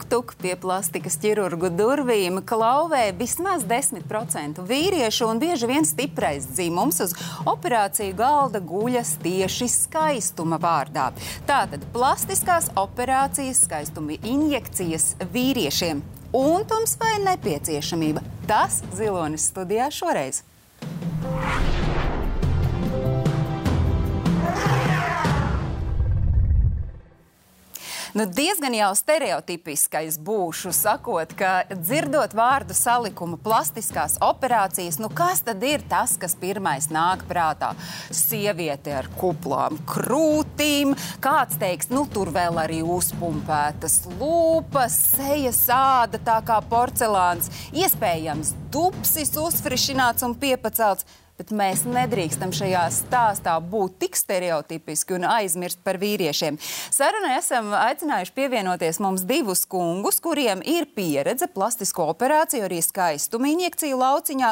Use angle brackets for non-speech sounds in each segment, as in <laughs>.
tuk, tuk, tuk pie plastikas ķirurgu durvīm klauvē vismaz 10% vīriešu un bieži vien stiprais dzimums uz operāciju galda guļas tieši skaistuma vārdā. Tātad plastiskās operācijas, skaistuma injekcijas vīriešiem. Untums vai nepieciešamība? Tas zilonis studijā šoreiz. Nu, diezgan jau stereotipiskais būšu, sakot, ka dzirdot vārdu salikumu plastiskās operācijas, nu kas tad ir tas, kas pirmais nāk prātā? Sieviete ar kuplām krūtīm, kāds teiks, nu tur vēl arī uzpumpētas lūpas, sejas āda tā kā porcelāns, iespējams dupsis uzfrišināts un piepacelts bet mēs nedrīkstam šajā stāstā būt tik stereotipiski un aizmirst par vīriešiem. Sarunai esam aicinājuši pievienoties mums divus kungus, kuriem ir pieredze plastisko operāciju, arī skaistuma injekciju lauciņā,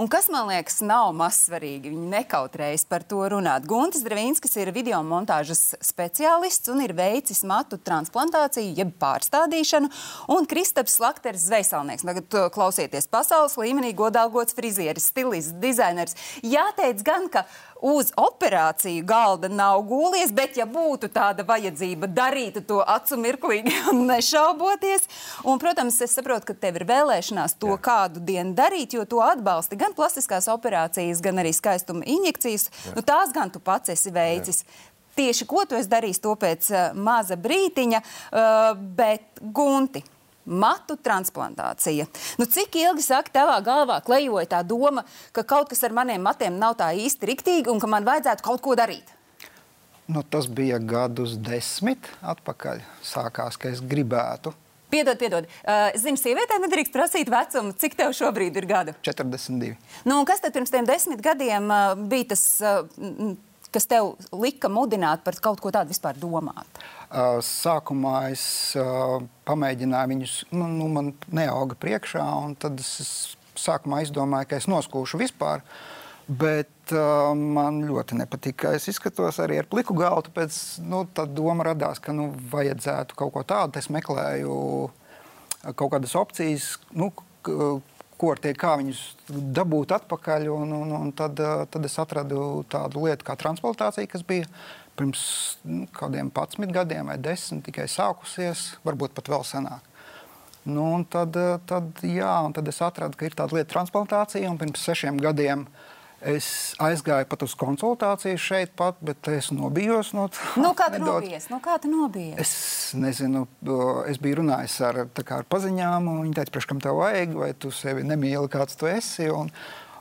un kas man liekas nav mazsvarīgi, viņi nekautrējas par to runāt. Guntis Dravīnskis ir video montāžas speciālists un ir veicis matu transplantāciju, jeb pārstādīšanu, un Kristaps Slakters Zvejsalnieks. Tagad uh, klausieties pasaules līmenī godalgots frizieris, stilists, dizainers. Jāteic gan, ka uz operāciju galda nav gūlies, bet ja būtu tāda vajadzība, darītu to acu mirklīgi un nešauboties. Un, protams, es saprotu, ka tev ir vēlēšanās to Jā. kādu dienu darīt, jo to atbalsta gan plastiskās operācijas, gan arī skaistuma injekcijas. Jā. Nu, tās gan tu pats esi veicis. Jā. Tieši ko tu esi darījis, to pēc uh, maza brītiņa, uh, bet gunti matu transplantācija. Nu, cik ilgi saka, tavā galvā klejoja tā doma, ka kaut kas ar maniem matiem nav tā īsti riktīgi un ka man vajadzētu kaut ko darīt? Nu, tas bija gadus desmit atpakaļ. Sākās, ka es gribētu. Piedod, piedod. Uh, Zinu, sievietēm nedrīkst prasīt vecumu. Cik tev šobrīd ir gadu? 42. Nu, kas tad pirms tiem desmit gadiem uh, bija tas, uh, kas tev lika mudināt par kaut ko tādu vispār domāt? Sākumā es pamēģināju viņus, nu, nu man neauga priekšā, un tad es sākumā izdomāju, ka es noskūšu vispār. Bet uh, man ļoti nepatīk, kā es izskatos arī ar pliku galvu. Tāpēc nu, tā doma radās, ka nu, vajadzētu kaut ko tādu. Es meklēju kaut kādas opcijas, nu, ko ar tie, kā viņus dabūt atpakaļ. Un, un, un tad, tad es atradu tādu lietu kā transplantācija, kas bija pirms nu, kādiem 11 gadiem vai 10 tikai sākusies, varbūt pat vēl senāk. Nu, tad, tad, jā, tad es atradu, ka ir tāda lieta transplantācija, un pirms sešiem gadiem es aizgāju pat uz konsultāciju šeit, pat, bet es nobijos no tā. Nu, kā tu nobijies? Nu, kā tu nobijies? Es nezinu, es biju runājis ar, ar paziņām, un viņi teica, priekš kam tev vajag, vai tu sevi nemīli, kāds tu esi. Un,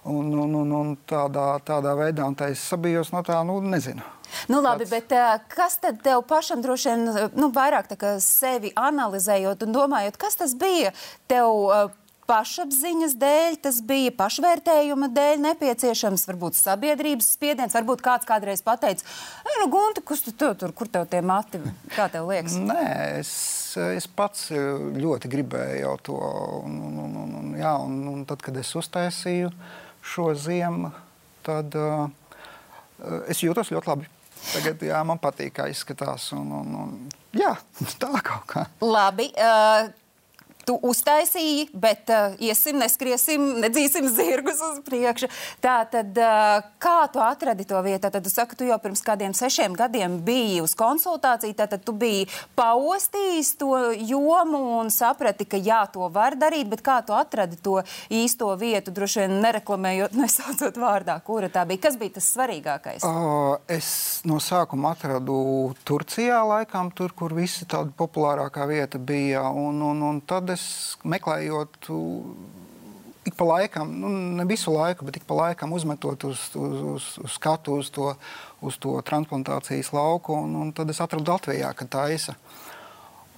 un, un, un, un tādā, tādā veidā, un tā es sabijos no tā, nu, nezinu. Nu, labi, Tāds... bet uh, kas tad tev pašam droši vien nu, vairāk sevi analizējot un domājot, kas tas bija tev? Uh, pašapziņas dēļ, tas bija pašvērtējuma dēļ nepieciešams, varbūt sabiedrības spiediens, varbūt kāds kādreiz pateica, nu, Gunte, kas tu tur, kur tev tie mati, kā tev liekas? Nē, es, es pats ļoti gribēju jau to, un, un, un, un, jā, un, un tad, kad es uztaisīju šo ziemu, tad uh, es jūtos ļoti labi. Tagad jā, man patīk, kā izskatās. Un, un, un, jā, <laughs> tā kaut kā. Labi. Uh, tu uztaisīji, bet uh, iesim, neskriesim, nedzīsim <laughs> zirgus uz priekšu. Tā tad, uh, kā tu atradi to vietu? Tad tu saki, tu jau pirms kādiem sešiem gadiem biji uz konsultāciju, tad tu biji paostījis to jomu un saprati, ka jā, to var darīt, bet kā tu atradi to īsto vietu, droši vien nereklamējot, <laughs> nesaucot vārdā, kura tā bija? Kas bija tas svarīgākais? Uh, es no sākuma atradu Turcijā, laikam, tur, kur visi tāda populārākā vieta bija, un, un, un tad es es meklējot ik pa laikam, nu, ne visu laiku, bet ik pa laikam uzmetot uz, uz, uz, uz skatu uz to, uz to transplantācijas lauku. Un, un tad es atradu Latvijā, ka tā ir.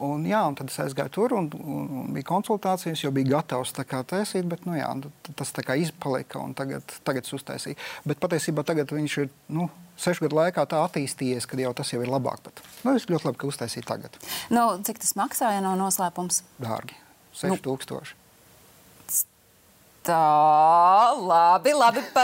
Un, jā, un tad es aizgāju tur un, un, un bija konsultācijas, jo bija gatavs tā kā taisīt, bet nu, jā, tas tā kā izpalika un tagad, tagad es uztaisīju. Bet patiesībā tagad viņš ir nu, sešu gadu laikā tā attīstījies, ka jau tas jau ir labāk. Bet, nu, es ļoti labi, ka uztaisīju tagad. Nu, cik tas maksāja no noslēpums? Dārgi. 6000. Nu, Tā, labi, labi. Pa,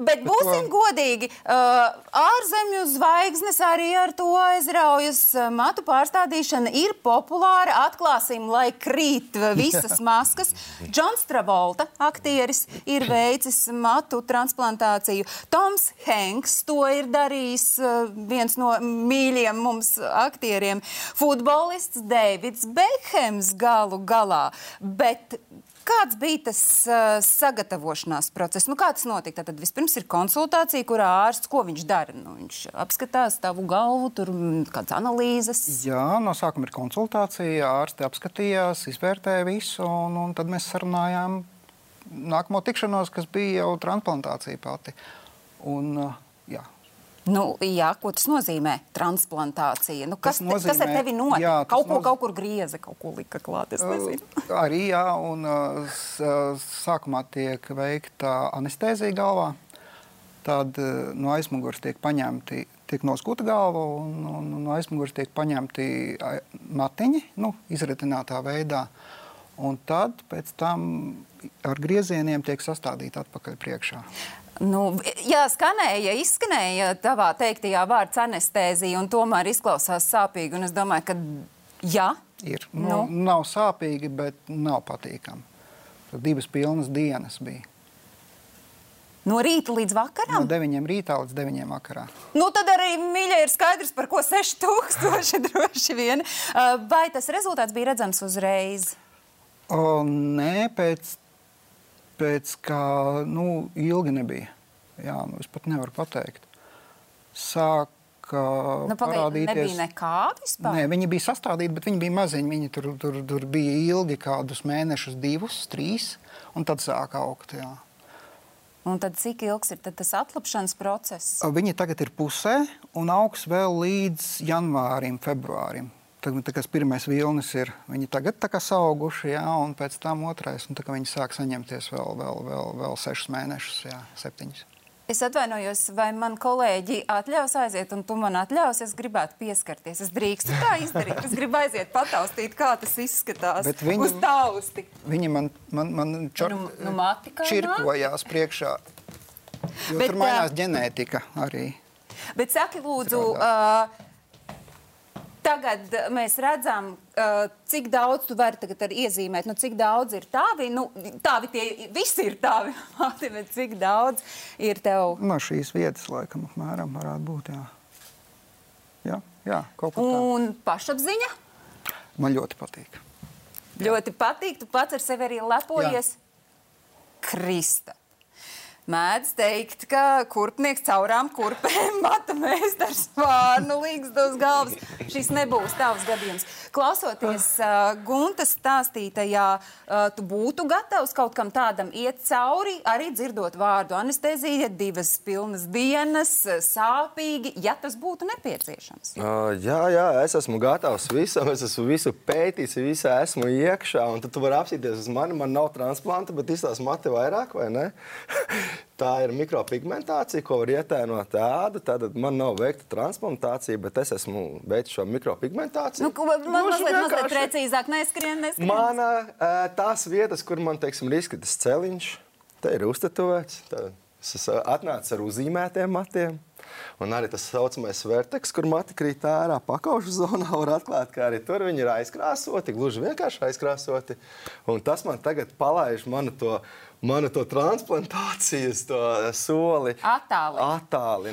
bet būsim godīgi. Uh, ārzemju zvaigznes arī ar to aizraujas. Matu pārstādīšana ir populāra. Atklāsim, lai krīt visas <laughs> maskas. Džons Travolta, aktieris, ir veicis matu transplantāciju. Toms Hanks to ir darījis. Uh, viens no mīļiem mums aktieriem. Futbolists Deivids Bekhems galu galā. Bet Kāds bija tas uh, sagatavošanās process? Nu, kā tas notika? Tad vispirms ir konsultācija, kurā ārsts ko viņš dara. Nu, viņš apskatās tavu galvu, tur mm, kādas analīzes. Jā, no sākuma ir konsultācija. Ārsti apskatījās, izvērtēja visu, un, un tad mēs sarunājām nākamo tikšanos, kas bija jau transplantācija pati. Un, uh, jā, Nu, jā, ko tas nozīmē? Transplantācija. Nu, kas, Tas nozīmē- kas ar tevi notika? jā, kaut, ko, noz- kaut kur grieza, kaut ko lika klāt. Es nezinu. <laughs> Arī jā, un sākumā tiek veikta anestēzija galvā. Tad no aizmugures tiek paņemti, tiek noskūta galva, un, un, un no aizmugures tiek paņemti matiņi, nu, izretinātā veidā. Un tad pēc tam ar griezieniem tiek sastādīti atpakaļ priekšā. Nu, jā, skanēja, izskanēja tavā teiktajā vārds anestēzija, un tomēr izklausās sāpīgi. Un es domāju, ka jā. Ir. Nu, Nu. Nav sāpīgi, bet nav patīkami. Tad divas pilnas dienas bija. No rīta līdz No vakaram. 9 rītā līdz 9 vakarā. Nu, tad arī mīļā ir skaidrs, par ko 6000 <laughs> droši vien. Vai tas rezultāts bija redzams uzreiz? O, nē, pēc, pēc kā nu, ilgi nebija. Jā, nu, es pat nevaru pateikt. Sāka Nu, parādīties. nebija nekā vispār. Nē, viņi bija sastādīti, bet viņi bija maziņi. Viņi tur, tur, tur bija ilgi, kādus mēnešus, divus, trīs, un tad sāka augt. Jā. Un tad cik ilgs ir tad tas atlapšanas process? Viņi tagad ir pusē un augs vēl līdz janvārim, februārim. Tad, tā, kas pirmais vilnis ir, viņi tagad tā kā sauguši, jā, un pēc tam otrais, un tā kā viņi sāk saņemties vēl, vēl, vēl, vēl sešus mēnešus, jā, septiņus. Es atvainojos, vai man kolēģi atļaus aiziet, un tu man atļaus. Es gribētu pieskarties. Es drīkstu tā izdarīt. Es gribu aiziet, pataustīt, kā tas izskatās. Bet viņi- Uz tausti. Viņi man, man, man čor, Nu- nu, mati čirkojās priekšā, jo Bet, tur mainās ģenētika arī. Bet saki, lūdzu, uh, tagad mēs redzam, uh, cik daudz tu vari tagad iezīmēt. Nu, cik daudz ir tāvi? Nu, tāvi tie visi ir tāvi, <laughs> mati, bet cik daudz ir tev? No šīs vietas, laikam, apmēram varētu būt, jā. Jā, jā kaut kā. Un pašapziņa Man ļoti patīk. ļoti patīk. Tu pats ar sevi arī lepojies. Krista. Mēdz teikt, ka kurpnieks caurām kurpēm <laughs> mata meistars vārnu līgs uz galvas. Šis nebūs tavs gadījums. Klausoties uh, Guntas stāstītajā, uh, tu būtu gatavs kaut kam tādam iet cauri, arī dzirdot vārdu anestezija, divas pilnas dienas, sāpīgi, ja tas būtu nepieciešams. Uh, jā, jā, es esmu gatavs visam. Es esmu visu pētījis, visā esmu iekšā. Un tu vari apsīties uz mani. Man nav transplanta, bet izstāsta mati vairāk, vai ne? <laughs> Tā ir mikropigmentācija, ko var ietēnot ādu. Tad man nav veikta transplantācija, bet es esmu veicis šo mikropigmentāciju. Nu, man Gluži mazliet, mazliet vienkārši. precīzāk neskrien, neskrien. Mana uh, tās vietas, kur man teiksim, ir izskatīts celiņš, te ir uztetovēts. Tā, es esmu atnācis ar uzīmētiem matiem. Un arī tas saucamais verteks, kur mati krīt ārā pakaušu zonā, <laughs> var atklāt, ka arī tur viņi ir aizkrāsoti, gluži vienkārši aizkrāsoti. Un tas man tagad palaiž manu to, manu to transplantācijas to soli. Attālina,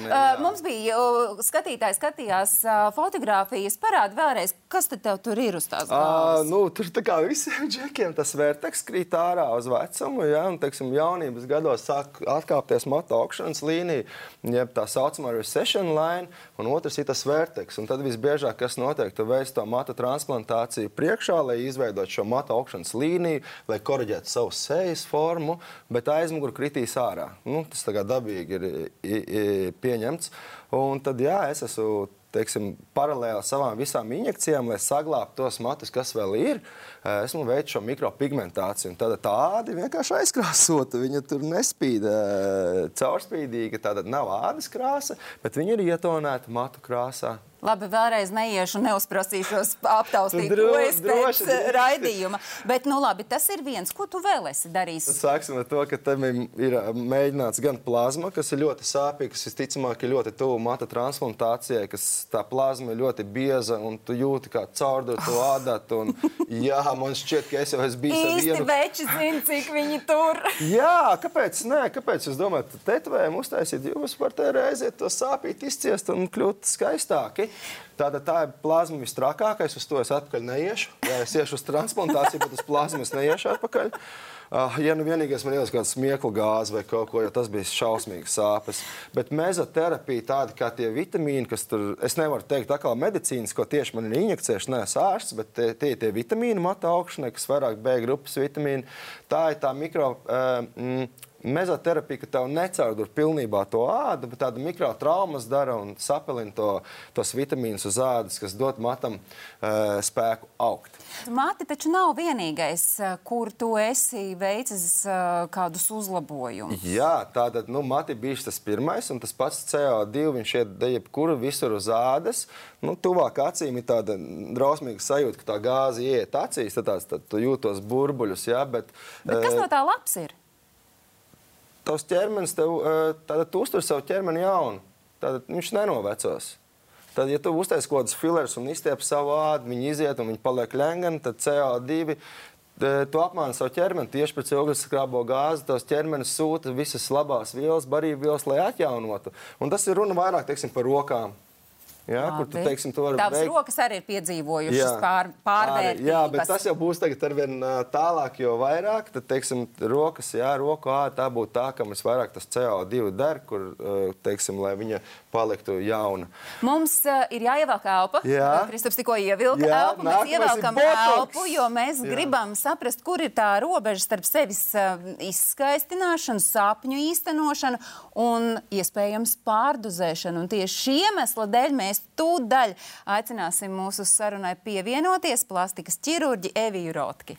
Uh, mums bija uh, skatītāji, skatījās uh, fotogrāfijas. Parādi vēlreiz, kas tad tur ir uz tās galvas. nu, tur tā kā visiem <laughs> džekiem tas vērteks krīt ārā uz vecumu. Ja, un, teiksim, jaunības gados sāk atkāpties moto augšanas līnija, jeb tā saucamā recession line, un otrs ir tas vērteks. Un tad visbiežāk, kas notiek, tu veic to matu transplantāciju priekšā, lai izveidotu šo matu augšanas līniju, lai korģētu savu sejas formu, bet aizmuguri kritīs ārā. Nu, tas tā kā dabīgi ir i, i, pieņemts. Un tad, jā, es esmu teiksim, paralēli savām visām injekcijām, lai saglabātu tos matus, kas vēl ir, eh, esmu veicis šo mikropigmentāciju. Tad tādi vienkārši aizkrāsota. Viņa tur nespīd eh, caurspīdīga. Tāda nav ādas krāsa, bet viņa ir ietonēta matu krāsā. Labi, vēlreiz neiešu, neuzprasīšos aptaustīt, Dro- ko es pēc droši. raidījuma. Bet, nu labi, tas ir viens. Ko tu vēl esi darījis? Sāksim ar to, ka tam ir, ir mēģināts gan plazma, kas ir ļoti sāpīga, kas visticamāk ir ļoti tuvu mata transplantācijai, kas tā plazma ir ļoti bieza un tu jūti kā caurduru to <laughs> adatu. Un, jā, man šķiet, ka es jau esmu bijis ar vienu. veči zina, cik viņi tur. <laughs> Jā, kāpēc? Nē, kāpēc jūs domājat, ka tetovējumu uztaisīt? Jūs varat aiziet to sāpīt, izciest un kļūt skaistāki. Tātad tā ir plazma visstrakākais, uz to es atpakaļ neiešu. Jā, es iešu uz transplantāciju, bet uz plazmu es neiešu atpakaļ. Uh, ja nu vienīgais man ieliks kādu smieklu gāzi vai kaut ko, jo tas bija šausmīgs sāpes. Bet mezoterapija, tāda kā tie vitamīni, kas tur, es nevaru teikt, kā medicīnas, ko tieši man ir injekcējuši, neesmu ārsts, bet tie, tie tie vitamīni mata augšanai, kas vairāk B grupas vitamīni. Tā ir tā mikro. Uh, mm, Mezoterapija, ka tev necaurdur pilnībā to ādu, bet tāda mikrotraumas dara un sapelina to, tos vitamīnus uz ādas, kas dod matam uh, spēku augt. Māte taču nav vienīgais, eh, kur tu esi veicis eh, kādus uzlabojumus. Jā, tātad nu, mati bija tas pirmais, un tas pats CO2 viņš iet jebkur visur uz ādas. Nu, tuvāk acīm ir tāda drausmīga sajūta, ka tā gāze iet acīs, tad, tās, tad tu jūtos burbuļus. Jā, bet, Bet kas no tā labs ir? Tavs ķermenis, tev, tātad tu uztur savu ķermeni jaunu, tad viņš nenovecos. Tad, ja tu uztaisīsi kaut kādus filers un izstiep savu ādu, viņi iziet un viņi paliek lēngani, tad CO2 eh, tu apmāni savu ķermeni tieši pēc ogleskrābo gāzi. Tavs ķermenis sūta visas labās vielas, barības vielas, lai atjaunotu. Un tas ir runa vairāk teiksim, par rokām. Jā, kur tu, Labi. teiksim, tu vari Tavas veikt. rokas arī ir piedzīvojušas pār, pārvērtības. Jā, bet tas jau būs tagad ar vien ā, tālāk, jo vairāk, tad, teiksim, rokas, jā, roku āda, tā būtu tā, kam visvairāk tas CO2 der, kur, ā, teiksim, lai viņa paliktu jauna. Mums uh, ir jāievelk elpa. Jā. Kristaps tikko ievilka Jā, elpu. Mēs ievelkam elpu, jo mēs Jā. gribam saprast, kur ir tā robeža starp sevis uh, izskaistināšanu, sapņu īstenošanu un iespējams pārdozēšanu. Un tieši šī iemesla dēļ mēs tūdaļ aicināsim mūsu sarunai pievienoties plastikas ķirurģi Eviju Rotki.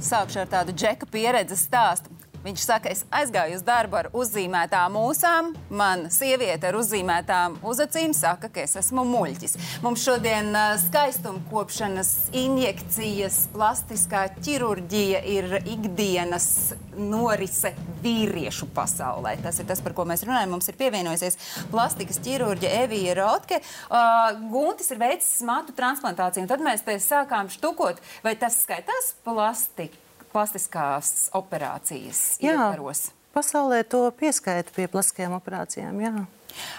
Sākšu ar tādu džeka pieredzes stāstu. Viņš saka, es aizgāju uz darbu ar uzzīmētām mūsām. Man sieviete ar uzzīmētām uzacīm saka, ka es esmu muļķis. Mums šodien skaistumkopšanas injekcijas, plastiskā ķirurģija ir ikdienas norise vīriešu pasaulē. Tas ir tas, par ko mēs runājam. Mums ir pievienojusies plastikas ķirurģe Evija Rotke. Uh, Guntis ir veicis matu transplantāciju, un tad mēs te sākām štukot, vai tas skaitās plastika plastiskās operācijas ietvaros. pasaulē to pieskaita pie plastiskajām operācijām. Jā.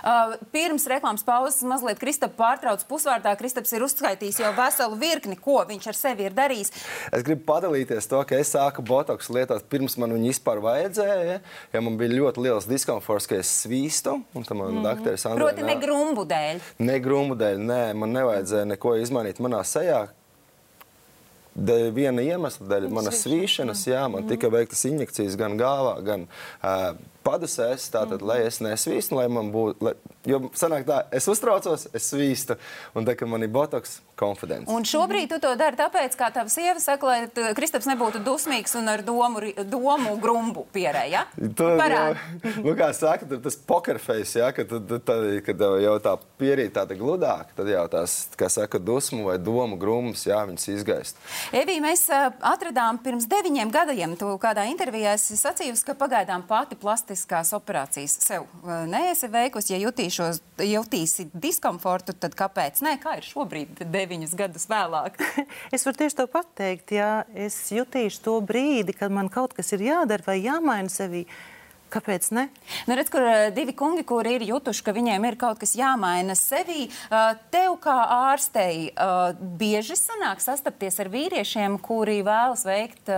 Uh, pirms reklāmas pauzes mazliet Kristaps pārtrauc pusvārdā. Kristaps ir uzskaitījis jau veselu virkni, ko viņš ar sevi ir darījis. Es gribu padalīties to, ka es sāku botoksu lietot pirms man viņa vispār vajadzēja. Ja man bija ļoti liels diskomforts, ka es svīstu, un tam man mm. dakteris Andrei Proti, ne grumbu dēļ. Ne grūmu dēļ, nē, man nevajadzēja neko izmainīt manā sejā. Dēļ viena iemesla dēļ, manas svīšanas, jā, man tika veiktas injekcijas gan galvā, gan uh, padusēs, tātad, lai es nesvīstu, lai man būtu, lai, jo sanāk tā, es uztraucos, es svīstu, un tā, ka man ir botoks, konfidence. Un šobrīd tu to dari tāpēc, kā tava sieva saka, lai Kristaps nebūtu dusmīgs un ar domu, domu grumbu pierē. Ja? Parādi. jau, <laughs> nu, kā saka, tur tas pokerface, ja, kad, tad, tad, kad jau tā pierīta tāda gludāka, tad jau tās, kā saka, dusmu vai domu grumas, jā, viņas izgaist. Evī, mēs atradām pirms deviņiem gadiem, tu kādā intervijā esi sacījusi, ka pagaidām pati plastiskās operācijas sev ā, neesi veikusi. Ja jutīšos, jutīsi diskomfortu, tad kāpēc? Nē, kā ir šobrīd, deviņus gadus vēlāk? <laughs> Es varu tieši to pateikt, ja es jutīšu to brīdi, kad man kaut kas ir jādara vai jāmaina sevī. Kāpēc ne? Nu, redz, kur ā, divi kungi, kuri ir jutuši, ka viņiem ir kaut kas jāmaina sevī, ā, tev kā ārstei bieži sanāk sastapties ar vīriešiem, kuri vēlas veikt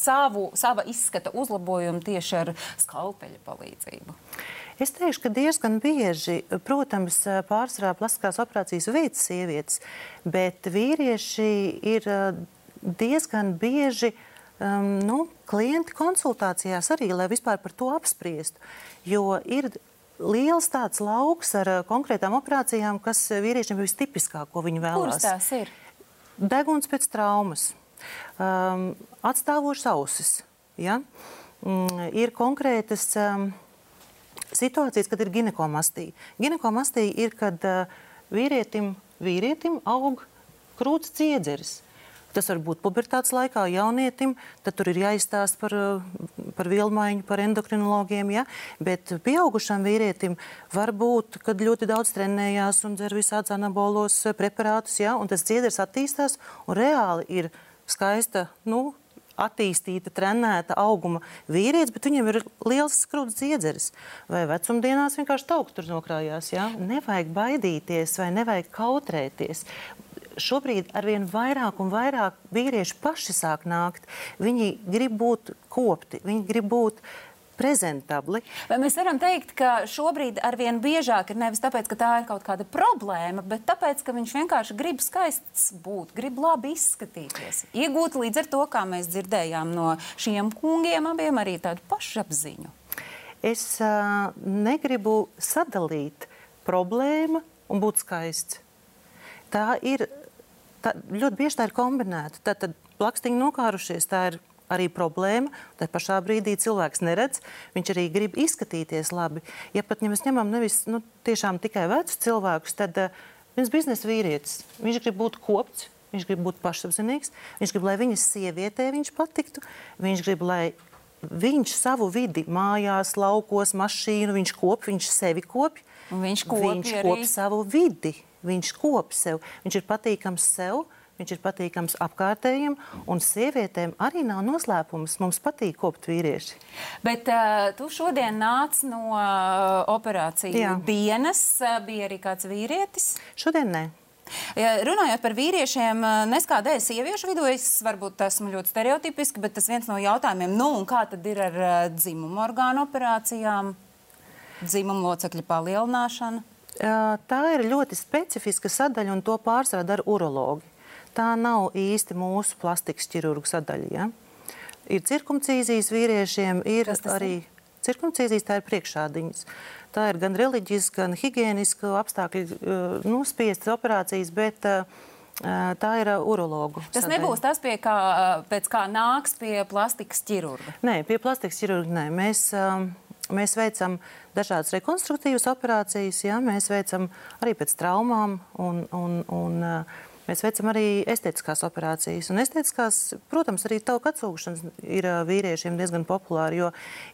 savu, sava izskata uzlabojumu tieši ar skalpeļa palīdzību. Es teikšu, ka diezgan bieži, protams, pārsvarā plastiskās operācijas veids sievietes, bet vīrieši ir eh, diezgan bieži um, nu, klienti konsultācijās arī, lai vispār par to apspriestu. Jo ir liels tāds lauks ar eh, konkrētām operācijām, kas vīriešiem ir vistipiskāk, ko viņi vēlās. Kuras tās ir? Deguns pēc traumas, um, atstāvošas ausis. Ja? mm, ir konkrētas um, situācijas, kad ir ginekomastija. Ginekomastija ir, kad uh, vīrietim, vīrietim aug krūts ciedzeris. Tas var būt pubertātes laikā, jaunietim, tad tur ir jāizstāsta par, par vielmaiņu, par endokrinologiem. Ja? Bet pieaugušam vīrietim var būt, kad ļoti daudz trenējās un dzer visādus anabolos preparātus, ja? un tas ciedrs attīstās un reāli ir skaista. Nu, attīstīta, trenēta auguma vīrietis, bet viņam ir liels skrūts dziedzeris. Vai vecumdienās vienkārši tauks tur nokrājās. Ja? Nevajag baidīties vai nevajag kautrēties šobrīd arvien vairāk un vairāk vīrieši paši sāk nākt. Viņi grib būt kopti, viņi grib būt prezentabli. Vai mēs varam teikt, ka šobrīd arvien biežāk ir nevis tāpēc, ka tā ir kaut kāda problēma, bet tāpēc, ka viņš vienkārši grib skaists būt, grib labi izskatīties, iegūt līdz ar to, kā mēs dzirdējām no šiem kungiem, abiem arī tādu pašapziņu? Es uh, negribu sadalīt problēmu un būt skaists. Tā ir tā, ļoti bieži tā ir kombinēta. Tad, tad plakstiņi nokārušies, tā ir arī problēma. Tā pašā brīdī cilvēks neredz, viņš arī grib izskatīties labi. Ja pat ja mēs ņemam nevis nu, tikai vecus cilvēkus, tad uh, viens biznesa vīrietis, viņš grib būt kopts. Viņš grib būt pašapziņīgs, viņš grib, lai viņas sievietē viņš patiktu, viņš grib, lai viņš savu vidi, mājās, laukos, mašīnu, viņš kop, viņš sevi kopj. Viņš kop, viņš kop savu vidi. Viņš kop sev, viņš ir patīkams sev. Viņš ir patīkams apkārtējiem, un sievietēm arī nav noslēpums. Mums patīk kopt vīrieši. Bet uh, tu šodien nāc no uh, operācijas Jā. dienas. Uh, bija arī kāds vīrietis? Šodien nē. Ja, runājot par vīriešiem, neskādēļ sieviešu vidū, es varbūt esmu ļoti stereotipiski, bet tas viens no jautājumiem, nu, kā tad ir ar dzimumu orgānu operācijām, dzimumu locekļu palielināšanu? Tā ir ļoti specifiska sadaļa, un to pārsvarā dara urologi. Tā nav īsti mūsu plastikas ķirurgu sadaļa. Ja? Ir cirkumcīzijas vīriešiem, ir arī ir? cirkumcīzijas, tā ir priekšādiņas. Tā ir gan reliģiska, gan higiēniska apstākļu nospiestas operācijas, bet tā ir urologu. Tas sadaļa. nebūs tas, pie kā, pēc kā nāks pie plastikas ķirurga? Nē, pie plastikas ķirurga nē. Mēs, mēs veicam dažādas rekonstruktīvas operācijas, jā, mēs veicam arī pēc traumām un, un, un Mēs veicam arī estētiskās operācijas. Un estētiskās, protams, arī tauku atsūkšanas ir vīriešiem diezgan populāri, jo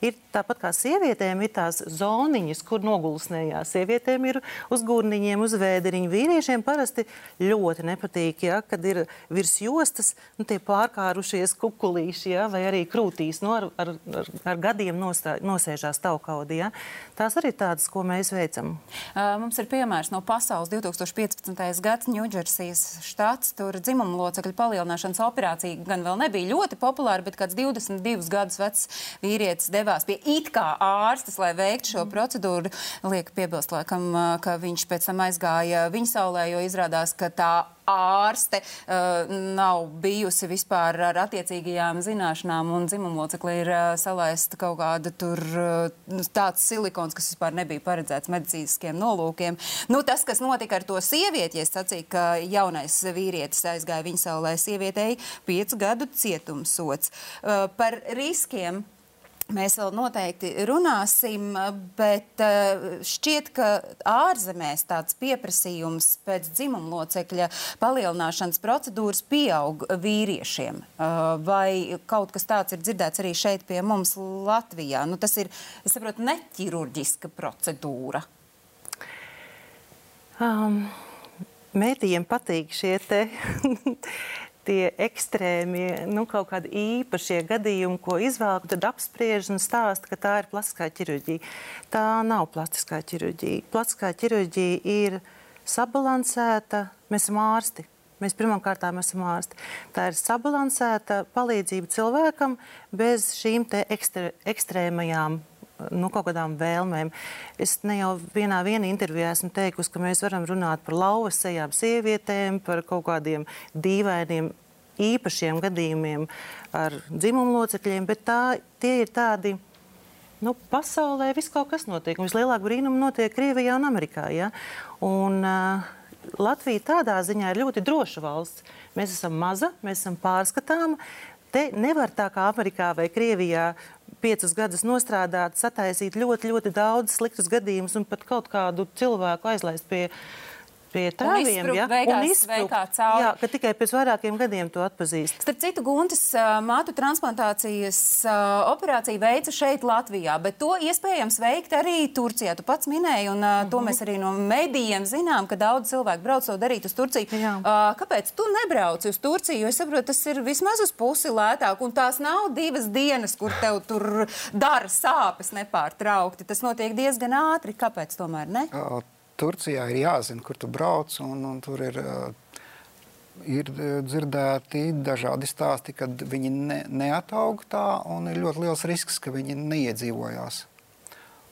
ir tāpat kā sievietēm ir tās zoniņas, kur nogulsnējās. Sievietēm ir uz gurniņiem, uz vēderiņu. Vīriešiem parasti ļoti nepatīk, ja, kad ir virs jostas nu, tie pārkārušies kukulīši, ja, vai arī krūtīs nu, ar, ar, ar, ar gadiem nostā, nosēžās taukaudi. Ja. Tās arī tādas, ko mēs veicam. Uh, mums ir piemērs no pasaules 2015. gads Ņūdžersijas štats. Tur dzimuma locekļu palielināšanas operācija gan vēl nebija ļoti populāra, bet kāds 22 gadus vecs vīrietis devās pie it kā ārstes, lai veiktu šo procedūru. Liek piebilst, laikam, ka viņš pēc tam aizgāja viņa saulē, jo izrādās, ka tā ārste uh, nav bijusi vispār ar attiecīgajām zināšanām, un dzimumlocekli ir uh, salaista kaut kāda tur uh, tāds silikons, kas vispār nebija paredzēts medicīniskiem nolūkiem. Nu, tas, kas notika ar to sievieti, es sacīju, ka jaunais vīrietis aizgāja viņa saulē sievietei piecu gadu cietumsots. Uh, par riskiem Mēs vēl noteikti runāsim, bet eh, šķiet, ka ārzemēs tāds pieprasījums pēc dzimuma locekļa palielināšanas procedūras pieaug vīriešiem. Eh, vai kaut kas tāds ir dzirdēts arī šeit pie mums Latvijā? Nu, tas ir, es saprotu, neķirurģiska procedūra. Um, mēdījiem patīk šie te <laughs> tie ekstrēmie, nu, kaut kādi īpašie gadījumi, ko izvēlku, tad apspriež un stāsta, ka tā ir plastiskā ķirurģija. Tā nav plastiskā ķirurģija. Plastiskā ķirurģija ir sabalansēta, mēs esam ārsti. Mēs pirmkārt esam ārsti. Tā ir sabalansēta palīdzība cilvēkam bez šīm ekstrēmajām nu, kaut kādām vēlmēm. Es ne jau vienā intervijā esmu teikusi, ka mēs varam runāt par lauvas sejām sievietēm, par kaut kādiem dīvainiem. Īpašiem gadījumiem ar dzimumu locekļiem, bet tā, tie ir tādi nu, pasaulē viss kaut kas notiek. Vislielākā brīnuma notiek Krievijā un Amerikā. Ja? Un, uh, Latvija tādā ziņā ir ļoti droša valsts. Mēs esam maza, mēs esam pārskatāma. Te nevar tā kā Amerikā vai Krievijā piecus gadus nostrādāt, sataisīt ļoti, ļoti daudz sliktus gadījumus un pat kaut kādu cilvēku aizlaist pie pie tēviem. Ja? Izsprukt, jā, ka tikai pēc vairākiem gadiem to atpazīst. Starp citu, Guntas mātu transplantācijas operāciju veica šeit Latvijā, bet to iespējams veikt arī Turcijā. Tu pats minēji, un uh, to mēs arī no medijiem zinām, ka daudz cilvēku brauc to darīt uz Turciju. Jā. Uh, kāpēc tu nebrauci uz Turciju? Jo es saprotu, tas ir vismaz uz pusi lētāk, un tās nav divas dienas, kur tev tur dara sāpes nepārtraukti. Tas notiek diezgan ātri. Kāpēc tomēr ne? Uh. Turcijā ir jāzina, kur tu brauc, un, un tur ir, ir dzirdēti dažādi stāsti, kad viņi ne, neataug tā, un ir ļoti liels risks, ka viņi neiedzīvojās.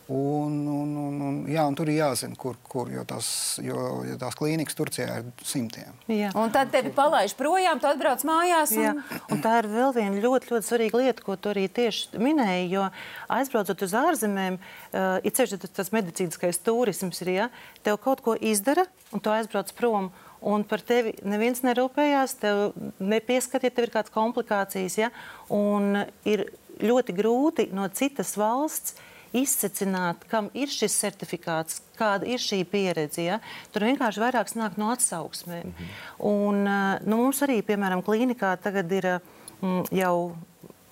Un, un, un, un, jā, un tur ir jāzina, kur, kur jo, tās, jo, jo tās klīnikas Turcijā ir simtiem. Jā. Un tad tevi palaiž projām, tu atbrauc mājās. Un... Jā. Un tā ir vēl viena ļoti, ļoti svarīga lieta, ko tu arī tieši minēji. Jo aizbraucot uz ārzemēm, uh, ir ceļš tas medicīniskais turisms, ir, ja, tev kaut ko izdara, un tu aizbrauc prom. Un par tevi neviens nerūpējās, tev nepieskatīt, ja tev ir kādas komplikācijas. Ja? Un ir ļoti grūti no citas valsts izsecināt, kam ir šis certifikāts, kāda ir šī pieredze. Ja? Tur vienkārši vairāk nāk no atsauksmēm. Mm -hmm. Un, eh, nu, mums arī, piemēram, klīnikā tagad ir mm, jau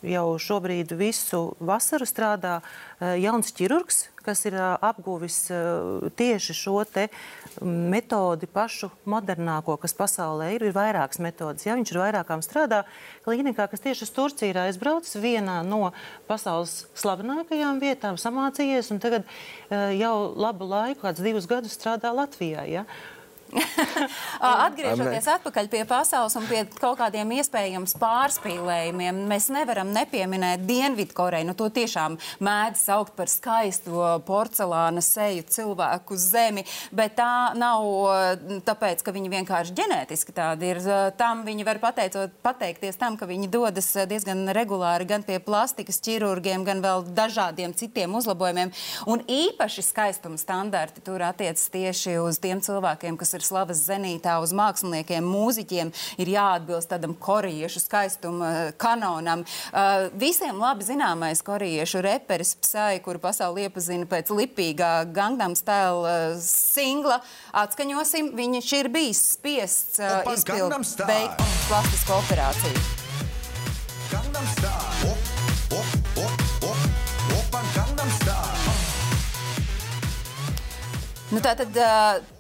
jau šobrīd visu vasaru strādā uh, jauns ķirurgs, kas ir uh, apguvis uh, tieši šo te metodi pašu modernāko, kas pasaulē ir. Ir vairākas metodas. Ja? Viņš ir vairākām strādā klīnikā, kas tieši uz Turciju ir aizbraucis vienā no pasaules slavenākajām vietām, samācījies un tagad jau labu laiku, kāds divus gadus strādā Latvijā. Ja? <laughs> Atgriežoties atpakaļ pie pasaules un pie kaut kādiem iespējams pārspīlējumiem, mēs nevaram nepieminēt Dienvidkoreju. Nu, to tiešām mēdz saukt par skaisto porcelāna seju cilvēku zemi, bet tā nav tāpēc, ka viņi vienkārši ģenētiski tādi ir. Tam viņi var pateicot, pateikties tam, ka viņi dodas diezgan regulāri gan pie plastikas ķirurgiem, gan vēl dažādiem citiem uzlabojumiem. Un īpaši skaistuma standarti tur attiecas tieši uz tiem cilvēkiem, kas ir ir slavas zenītā uz māksliniekiem, mūziķiem, ir jāatbilst tādam korejiešu skaistuma eh, kanonam. Uh, visiem labi zināmais korejiešu reperis Psai, kuru pasauli iepazina pēc lipīgā Gangnam Style uh, singla, atskaņosim, viņš ir bijis spiests uh, izpildīt veikt plastisko operāciju. Nu, tātad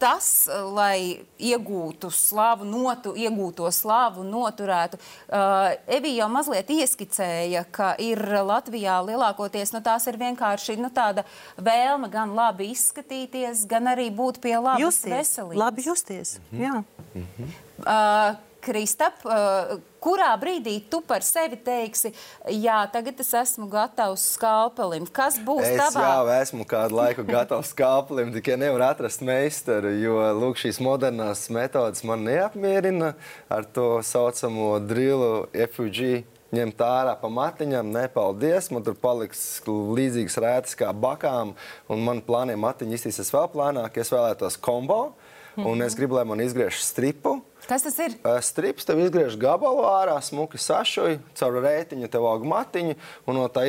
tas, lai iegūtu slavu, notu, iegūto slavu, noturētu, Evija jau mazliet ieskicēja, ka ir Latvijā lielākoties nu, tās ir vienkārši nu, tāda vēlme gan labi izskatīties, gan arī būt pie labas justies, veselības. Labi justies, mhm. jā. Mhm. Uh, Kristap, uh, kurā brīdī tu par sevi teiksi, jā, tagad es esmu gatavs skalpelim? Kas būs es tavā? Jā, esmu kādu laiku gatavs skalpelim, tikai nevaru atrast meistaru, jo lūk, šīs modernās metodas man neapmierina ar to saucamo drilu FUG ņemt ārā pa matiņām. Nē, paldies. Man tur paliks līdzīgas rētas kā bakām, un man plānie matiņi iztīsies vēl plānāk. Es vēlētos kombo, <laughs> mm -hmm. es gribu, lai man izgriež stripu. Kas tas ir? Strips tev izgriež gabalu ārā, smuki sašuj, caur rētiņu tev aug matiņu, un no tā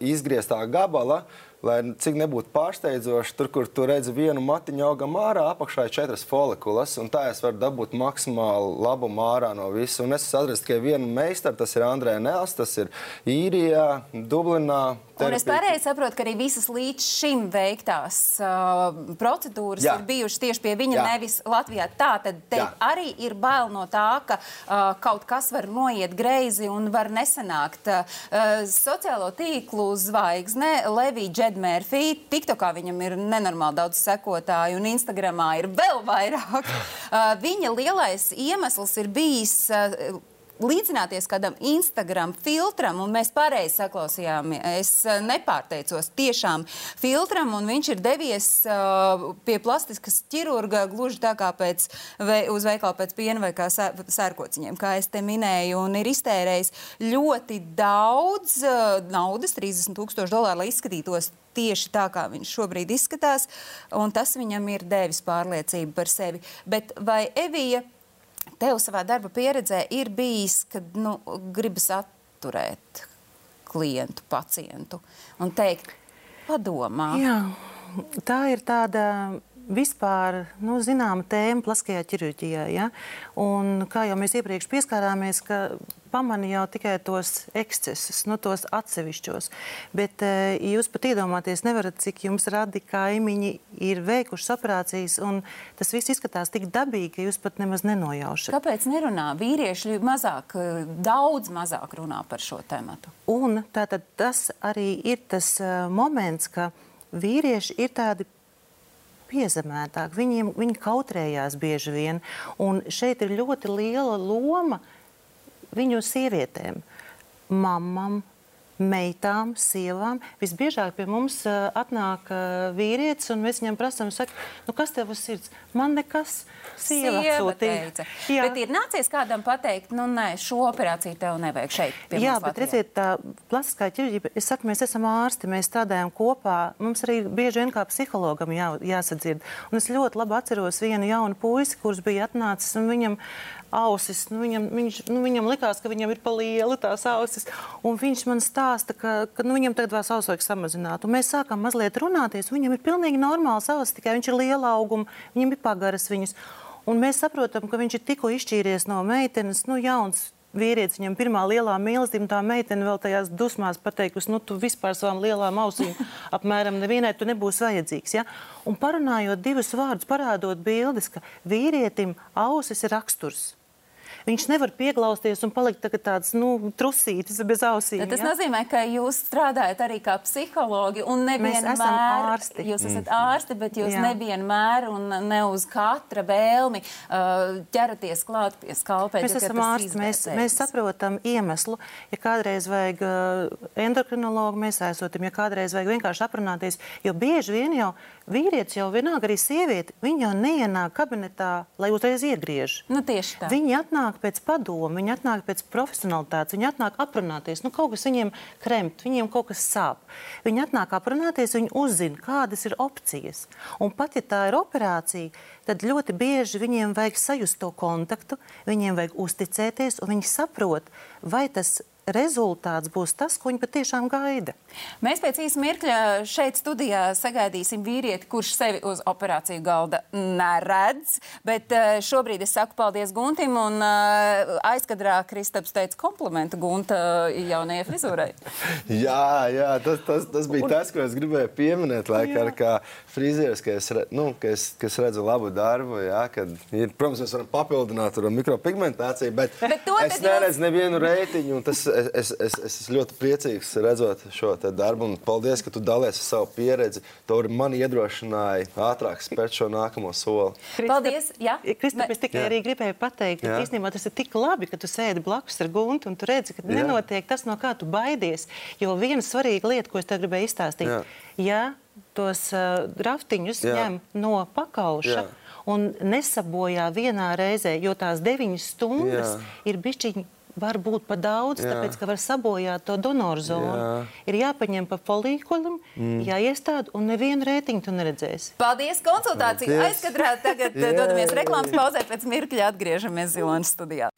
izgrieztā gabala lai cik nebūtu pārsteidzoši, tur, kur tu redzi vienu matiņu augam ārā, apakšā ir četras folikulas, un tā es varu dabūt maksimālu labumu ārā no visa. Un es esmu atradzis tikai vienu meistaru, tas ir Andrē Nēls, tas ir Īrijā, Dublinā. Terapija. Un es pareizi saprotu, ka arī visas līdz šim veiktās uh, procedūras Jā. ir bijušas tieši pie viņa, Jā. nevis Latvijā. Tā tad arī ir bail no tā, ka uh, kaut kas var noiet greizi un var nesanākt. Uh, sociālo tīklu zvaigzne Levija Džedža Ed Mērfī. TikTokā viņam ir nenormāli daudz sekotāju, un Instagramā ir vēl vairāk. <laughs> Uh, viņa lielais iemesls ir bijis. Uh, līdzināties kādam Instagram filtram, un mēs pareizi saklausījām. Es uh, nepārteicos tiešām filtram, un viņš ir devies uh, pie plastiskas ķirurga gluži tā kā pēc, ve, uz veikalu pēc piena vai kā sērkociņiem, kā es te minēju, un ir iztērējis ļoti daudz uh, naudas, 30 tūkstoši dolāru, lai izskatītos tieši tā, kā viņš šobrīd izskatās, un tas viņam ir devis pārliecību par sevi. Bet vai Evija, tev savā darba pieredzē ir bijis, kad nu, gribas atturēt klientu, pacientu un teikt, padomā. Jā, tā ir tāda vispār nu, zināma tēma plastiskajā ķirurģijā. Ja? Un, kā jau mēs iepriekš pieskārāmies, ka pamanīja jau tikai tos ekscesus, nu, tos atsevišķos. Bet ja jūs pat iedomāties nevarat, cik jums radi kaimiņi ir veikušas operācijas, un tas viss izskatās tik dabīgi, ka jūs pat nemaz nenojaušat. Kāpēc nerunā? Vīrieši mazāk, daudz mazāk runā par šo tēmatu. Un tātad tas arī ir tas uh, moments, ka vīrieši ir tādi piezemētāki. Viņiem, viņi kautrējās bieži vien. Un šeit ir ļoti liela loma viņu sievietēm, mamām, meitām, sievām. Visbiežāk pie mums uh, atnāk uh, vīrietis, un mēs viņam prasām, nu, kas tev uz sirds? Man nekas. Sieva, Sieva teica. Jā. Bet ir nācies kādam pateikt, nu, nē, šo operāciju tev nevajag šeit. Jā, bet Latvijā. redziet, tā plastiskā ķirurģija, es saku, mēs esam ārsti, mēs strādājam kopā. Mums arī bieži vien kā psihologam jā, jāsadzird. Un es ļoti labi atceros vienu jaunu puisi, kurš bija atnācis, un viņam ausis. Nu, viņam, viņš, nu, viņam likās, ka viņam ir pa liela tās ausis. Un viņš man stāsta, ka, ka nu, viņam tagad vēl savs vajag samazināt. Un mēs sākām mazliet runāties. Viņam ir pilnīgi normāls ausis, tikai viņš ir liela auguma, viņam ir pagaras viņas. Un mēs saprotam, ka viņš ir tikko izšķīries no meitenes, nu, jauns vīrietis, viņam pirmā lielā mīlestība, tā meitene vēl tajās dusmās pateikusi, nu, tu vispār savām lielām ausīm <laughs> apmēram nevienai tu nebūsi vajadzīgs. Ja? Un parunājot divus vārdus, parādot bildes, ka vīrietim ausis ir raksturs. Viņš nevar pieglausties un palikt tāds nu, trusītis bez ausīm. Tas ja? nozīmē, ka jūs strādājat arī kā psihologi un nevienmēr ārsti. Jūs esat mm. ārsti, bet jūs Jā. nevienmēr un ne uz katra vēlmi uh, ķeraties klāt pie skalpēļa. Mēs esam ārsti, mēs, mēs saprotam iemeslu. Ja kādreiz vajag uh, endokrinologu, mēs aizsotam, ja kādreiz vajag vienkārši aprunāties, jo bieži vien jau vīrietis jau vienalga arī sieviete, viņi jau neienāk kabinetā, lai uzreiz iegriež. Nu, tieši tā. Viņi atnāk pēc padomu, viņi atnāk pēc profesionalitātes, viņi atnāk aprunāties. Nu, kaut kas viņiem kremt, viņiem kaut kas sāp. Viņi atnāk aprunāties, viņi uzzina, kādas ir opcijas. Un pat ja tā ir operācija, tad ļoti bieži viņiem vajag sajust to kontaktu, viņiem vajag uzticēties, un viņi saprot, vai tas rezultāts būs tas, ko viņi patiešām gaida. Mēs pēc īsa mirkļa šeit studijā sagaidīsim vīrieti, kurš sevi uz operāciju galda neredz. Bet eh, šobrīd es saku paldies Guntim, un eh, aizkadrā Kristaps teica komplimentu Gunta jaunajai frizūrai. <laughs> jā, jā tas, tas, tas bija un... tas, ko es gribēju pieminēt. Lai, kā, kā frizieris, ka es, nu, ka es, ka es redzu labu darbu, jā, kad ir, protams, mēs varam papildināt ar mikropigmentāciju, bet, bet es neredzu jūs... nevienu reitiņu. Tas, es, es, es, ļoti priecīgs redzot šo darbu. Paldies, ka tu dalies ar savu pieredzi. Tu man iedrošināji ātrāk spērt šo nākamo soli. Paldies! Kristap, es tikai jā. arī gribēju pateikt, ka īstenībā tas ir tik labi, ka tu sēdi blakus ar guntu un tu redzi, ka jā. nenotiek tas, no kā tu baidies. Jo viena svarīga lieta, ko es tev gribēju izstāstīt, jā. ja tos uh, raftiņus jā. ņem no pakauša. Jā un nesabojā vienā reizē, jo tās deviņas stundas Jā. ir bišķiņi var būt par daudz, Jā. tāpēc ka var sabojāt to donoru zonu. Jā. Ir jāpaņem pa folīkulim, mm. jāiestāda, un nevienu rētiņu tu neredzēsi. Paldies! Konsultāciju aizkadrā. Tagad <laughs> dodamies reklāmas pauzē, pēc mirkļa atgriežamies Zilonas studijā.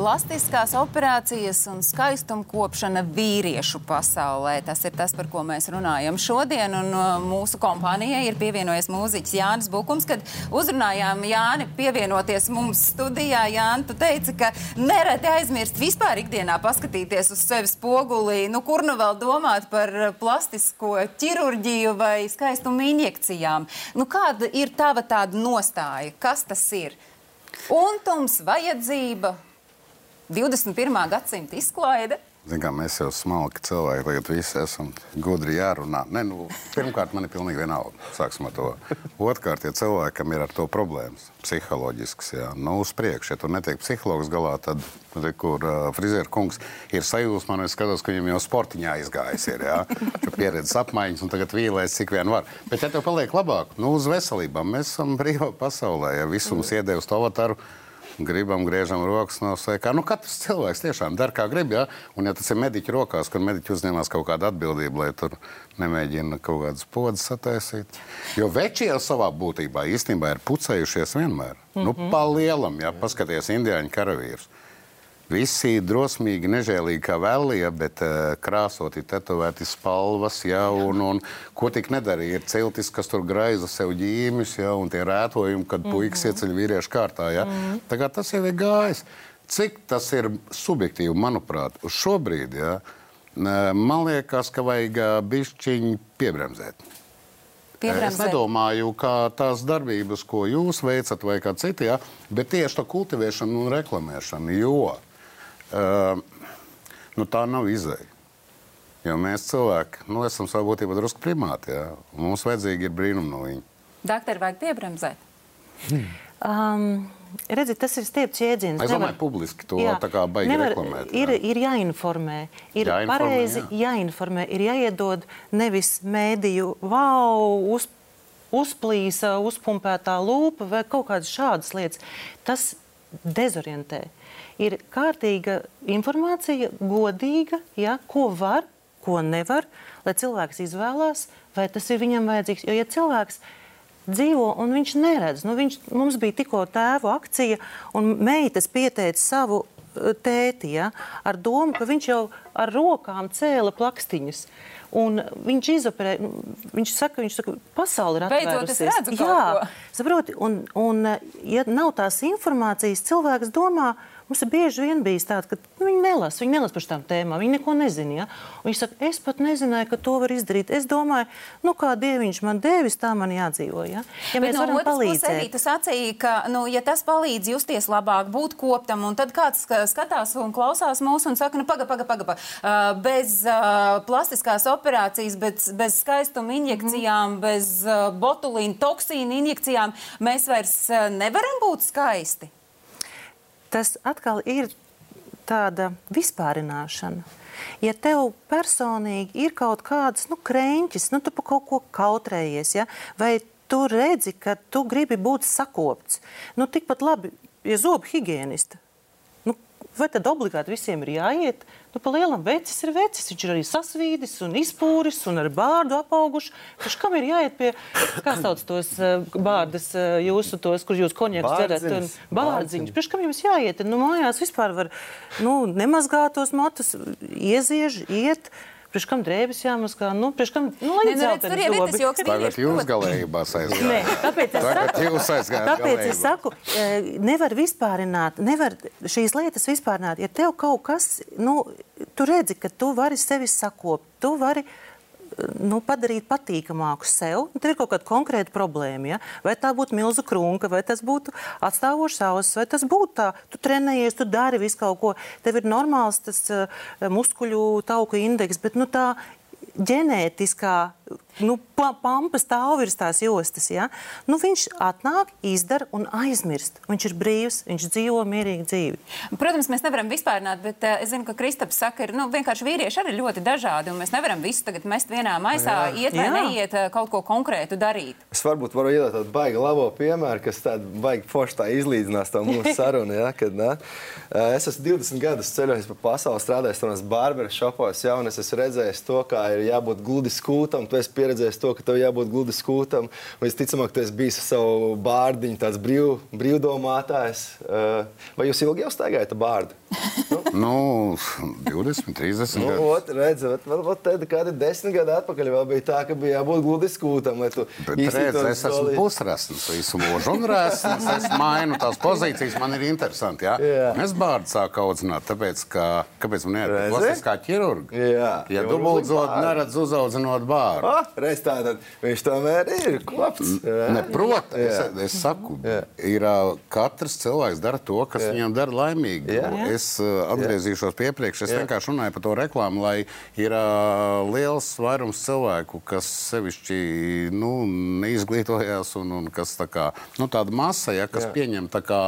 Plastiskās operācijas un skaistumkopšana vīriešu pasaulē. Tas ir tas, par ko mēs runājam šodien. Un uh, mūsu kompānijai ir pievienojies mūziķis Jānis Bukums. Kad uzrunājām Jāni pievienoties mums studijā, Jāni, tu teici, ka nereti aizmirst vispār ikdienā paskatīties uz sevi spogulī. Nu, kur nu vēl domāt par plastisko ķirurģiju vai skaistumu injekcijām? Nu, kāda ir tava tāda nostāja? Kas tas ir? Untums, vajadzība, 21. gadsimta izklaide. Zin, kā, mēs jau smalki cilvēki, tagad visi esam gudri jārunā. Ne, nu, pirmkārt, man ir pilnīgi vienalga. Sāksim ar to. Otrkārt, ja cilvēkam ir ar to problēmas, psiholoģisks, jā, nu, uz priekšu, ja tur netiek psihologs galā, tad, re, kur uh, frizieru kungs ir sajūsmā, un es skatos, ka viņam jau sportiņā izgājis ir, jā, šo pieredzes apmaiņas, un tagad vīlēs, cik vien var. Bet, ja tev paliek labāk, nu, uz veselībām, mēs esam brīvā pasaulē, ja visu mums iedēvs to avatāru, gribam, griežam rokas no sēkā. Nu, katrs cilvēks tiešām dara, kā grib. Ja? Un, ja tas ir mediķa rokās, kur mediķi uzņemas kaut kādu atbildību, lai tur nemēģina kaut kādas podas sataisīt. Jo veči jau savā būtībā īstenībā ir pucējušies vienmēr. Mm -hmm. Nu, pa lielam, ja paskaties indiāņu karavīrus. Visi drosmīgi, nežēlīgi kā vēlīja, bet uh, krāsoti, tetovēti spalvas, ja, un, un ko tik nedarīja. Ir ciltis, kas tur graiza sev ģīmis, ja, un tie rētojumi, kad puikas ieceļ vīriešu kārtā. Ja. Tā kā tas jau ir gājis. Cik tas ir subjektīvi, manuprāt, uz šo brīdi, ja, man liekas, ka vajag uh, bišķiņi piebremzēt. Es Piebremzēt. nedomāju, ka tās darbības, ko jūs veicat, vai kā citi, ja, bet tieši to kultivēšanu un reklamēšanu, jo nu, tā nav izēja. Jo mēs cilvēki nu, esam savā būtībā drusku primāti. Ja, un mums vajadzīgi ir brīnumi no viņa. Doktori, vajag piebremzēt. Um, redziet, tas ir stiepts jēdziens. Es domāju, publiski to tā kā baigi nevar- reklamēt, Ir, jā. ir jāinformē, ir Jāinformē, pareizi jā. jāinformē, ir jāiedod nevis mēdīju, wow, uz, uzplīsa, uzpumpētā lūpa vai kaut kādas šādas lietas. Tas dezorientē. Ir kārtīga informācija, godīga, ja, ko var, ko nevar, lai cilvēks izvēlās, vai tas ir viņam vajadzīgs. Jo, ja cilvēks dzīvo un viņš neredz, nu, viņš, mums bija tikko tēvu akcija, un meitas pieteica savu eh, tēti ja, ar domu, ka viņš jau ar rokām cēla plakstiņus. Un viņš izoperē, nu, viņš saka, viņš saka, pasaule ir Beidzot, es atvērusies. redzu Jā, saproti, un, un eh, ja nav tās informācijas, cilvēks domā, Mums ir bieži vien bijis tāds, ka nu, viņi nelasa, viņi nelasa par šīm tēmām, viņi neko nezina. Ja? Un Viņi saka, es pat nezināju, ka to var izdarīt. Es domāju, nu, kā dieviņš man devis, tā man jādzīvo. Ja, ja Bet mēs no varam puses, arī palīdzēt. tu sacīji, ka, nu, ja tas palīdz justies labāk, būt koptam, un tad kāds ska- skatās un klausās mūs un saka, nu, paga, paga, paga, paga. Uh, bez uh, plastiskās operācijas, bez, bez skaistuma injekcijām, Mhm. bez uh, botulīna, toksīna injekcijām mēs vairs nevaram būt skaisti. Tas atkal ir tāda vispārināšana. Ja tev personīgi ir kaut kādas nu, krēņķis, nu, tu par kaut ko kautrējies, ja? vai tu redzi, ka tu gribi būt sakopts, nu, tikpat labi, ja zobu higienista. Nu, vai tad obligāti visiem ir jāiet? Nu, pa lielam vecis ir vecis. Viņš ir arī sasvīdis un izpūris un ar bārdu apauguši. Kurš kam ir jāiet pie, kā sauc tos uh, bārdus, uh, jūsu tos, kur jūs konjakus dzerat? Bārdziņas. Bārdziņš. Pirms kam jums jāiet? Nu, mājās vispār var nu, nemazgāt tos matus, ieziež, iet. Priekš kam drēbes jāmazgā? Nu, priekš kam, nu, lai Nē, nu, redz, tur jau ir tas joks, Tagad jūs galējībā Nē, aizgājāt. tāpēc es Tagad saku, jūs aizgājāt tāpēc galējībā. es saku, eh, nevar vispārināt, nevar šīs lietas vispārināt. Ja tev kaut kas, nu, tu redzi, ka tu vari sevi sakopt, tu vari eh, nu, padarīt patīkamāku sev. Nu, Tev ir kaut kāda konkrēta problēma. Ja? Vai tā būtu milzu krunka, vai tas būtu atstāvošs ausis, vai tas būtu tā, tu trenējies, tu dari visu kaut ko. Tev ir normāls tas uh, muskuļu tauku indeks, bet nu, tā ģenētiskā nu, pa- pampa stāv virs tās jostas. Ja? Nu, viņš atnāk, izdara un aizmirst. Viņš ir brīvs, viņš dzīvo mierīgu dzīvi. Protams, mēs nevaram vispārināt, bet uh, es zinu, ka Kristaps saka, ka nu, vienkārši vīrieši arī ir ļoti dažādi. un Mēs nevaram visu tagad mest vienā maisā, iet vai Jā. neiet uh, kaut ko konkrētu darīt. Es varbūt varu iedot tādu baigi labo piemēru, kas tādu baigi forši tā izlīdzinās to mūsu sarunu. Ja, kad, Eh, es esmu 20 gadus ceļojis pa pasauli, strādājis tajos barberu šopos, ja, un es esmu redzējis to, kā ir jābūt gludi skūtam. Tu esi pieredzējis to, ka tev jābūt gludi skūtam. Visticamāk, tu esi bijis savu bārdiņu, tāds brīv, brīvdomātājs. Eh, Vai jūs ilgi jau staigājat ar bārdu? Nu, 20, 30 Nu, gadu. ot, redzi, ot, vēl, ot, tad, kādi desmit gadi atpakaļ vēl bija tā, ka bija jābūt gludi skūtam, lai tu redz, es esmu solī. pusrasns visu mūžu un rasns. Es mainu tās pozīcijas, man ir interesanti. Ja? Jā. Es bārdu sāku audzināt, tāpēc, ka, kāpēc man ir klasiskā ķirurga. Jā, ja dubultzot neredz uzaudzinot bārdu. Ah, reiz tā, tad viņš tomēr ir kopts. Ne, protams, es, es saku, Jā. ir katrs cilvēks dara to, kas Jā. viņam dara laimīgu. Jā. Es ā, atgriezīšos pie iepriekš, es Jā. vienkārši runāju par to reklāmu, lai ir ā, liels vairums cilvēku, kas sevišķi nu, neizglītojās un, un kas tā kā, nu, tāda masa, ja, kas Jā. pieņem tā kā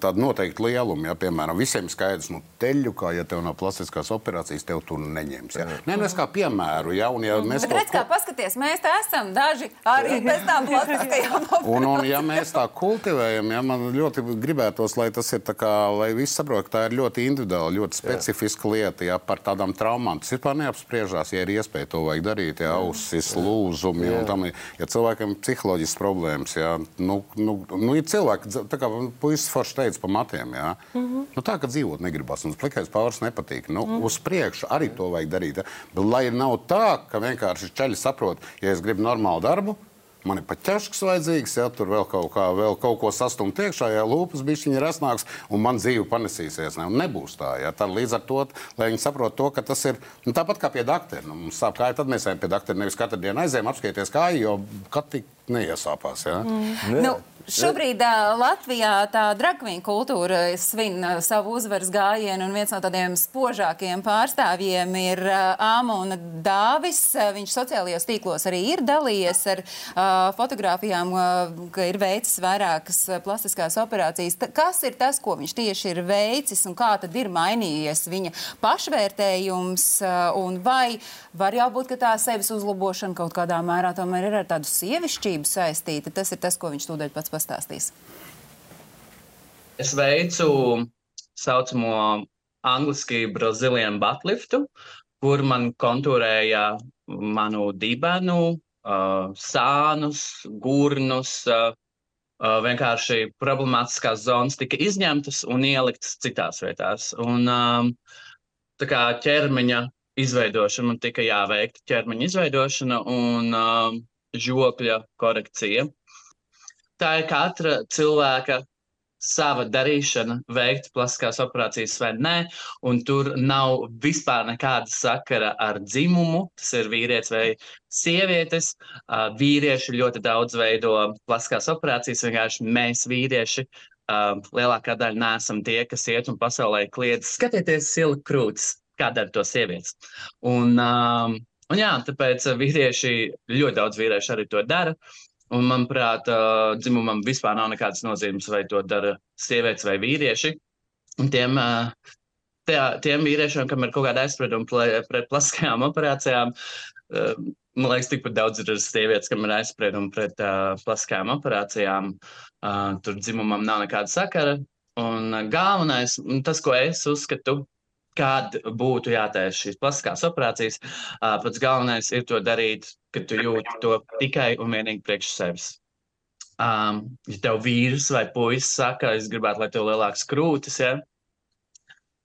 tādu noteiktu lielumu. Ja, piemēram, visiem ir skaidrs, nu, teļu, kā ja tev nav plastiskās operācijas, tev tur neņems. Ja. Nē, nu, es kā piemēru, ja, un ja mēs Bet redz, kā paskaties, mēs te esam daži arī bez tām <laughs> plastiskajām operācijām. Un, un ja mēs tā kultivējam, ja man ļoti gribētos, lai tas ir tā kā, lai visi saprot, ka tā ir ļoti individuāla, ļoti specifiska lieta, ja par tādām traumām. Tas vispār neapspriežās, ja ir iespēja to darīt, ja ausis, lūzumi un tam. Ja cilvēkam ir psiholoģisks problēmas, ja, nu, nu, nu, ir cilvēki, tā kā puisis forši teica pa matiem, ja, mm -hmm. nu, tā, ka dzīvot negribas, un plikais pāris nepatīk. Nu, mm -hmm. Uz priekšu arī to vajag darīt. Ja. Bet lai nav tā, ka vienkārši ceļi saprot, ja es gribu normālu darbu, Man ir pat ķērsks vajadzīgs, ja tur vēl kaut, kā, vēl kaut ko sastumt iekšā, ja lūpas bišķiņa ir asnāks, un man dzīve panesīsies. Ne? Un nebūs tā. Ja? Tad līdz ar to, lai viņi saprot to, ka tas ir nu, tāpat kā pie doktora. Nu, mums sāp kāja, tad mēs ejam pie doktora. Nevis katru dienu aizējām apskatīties kāju, jo katru neiesāpās. Ja? Mm. Nu, Šobrīd Latvijā tā dragvīna kultūra svin savu uzvaras gājienu, un viens no tādiem spožākiem pārstāvjiem ir Āmona Dāvis. Viņš sociālajos tīklos arī ir dalījies ar uh, fotografijām, uh, ka ir veicis vairākas plastiskās operācijas. T kas ir tas, ko viņš tieši ir veicis, un kā tad ir mainījies viņa pašvērtējums, uh, un vai var jābūt, ka tā sevis uzlabošana kaut kādā mērā tomēr ir ar tādu sievišķību saistīta? Tas ir tas, ko viņš tūdaļ pats pastāstīs? Es veicu saucamo angliski Brazilian butliftu, kur man kontūrēja manu dibenu, uh, sānus, gurnus. Uh, uh, vienkārši problemātiskās zonas tika izņemtas un ieliktas citās vietās. Un, um, tā kā ķermeņa izveidošana, man tika jāveikt ķermeņa izveidošana un um, žokļa korekcija tā ir katra cilvēka sava darīšana, veikt plastiskās operācijas vai nē, un tur nav vispār nekāda sakara ar dzimumu. Tas ir vīrietis vai sievietes. Vīrieši ļoti daudz veido plastiskās operācijas, vienkārši mēs vīrieši. Lielākā daļa neesam tie, kas iet un pasaulē kliedz, skatieties, silti krūtis, kā dara to sievietes. Un, um, un jā, tāpēc vīrieši, ļoti daudz vīriešu arī to dara. Un, manuprāt, dzimumam vispār nav nekādas nozīmes, vai to dara sievietes vai vīrieši. Un tiem, tie, tiem vīriešiem, kam ir kaut kāda aizsprieduma pret plastiskajām operācijām, man liekas, tikpat daudz ir sievietes, kam ir aizsprieduma pret uh, plastiskajām operācijām. Uh, tur dzimumam nav nekāda sakara. Un galvenais, tas, ko es uzskatu, kad būtu jātaisa šīs plastiskās operācijas, pats galvenais ir to darīt, kad tu jūti to tikai un vienīgi priekš sevis. Um, ja tev vīrs vai puisis saka, es gribētu, lai tev lielāks krūtis, ja?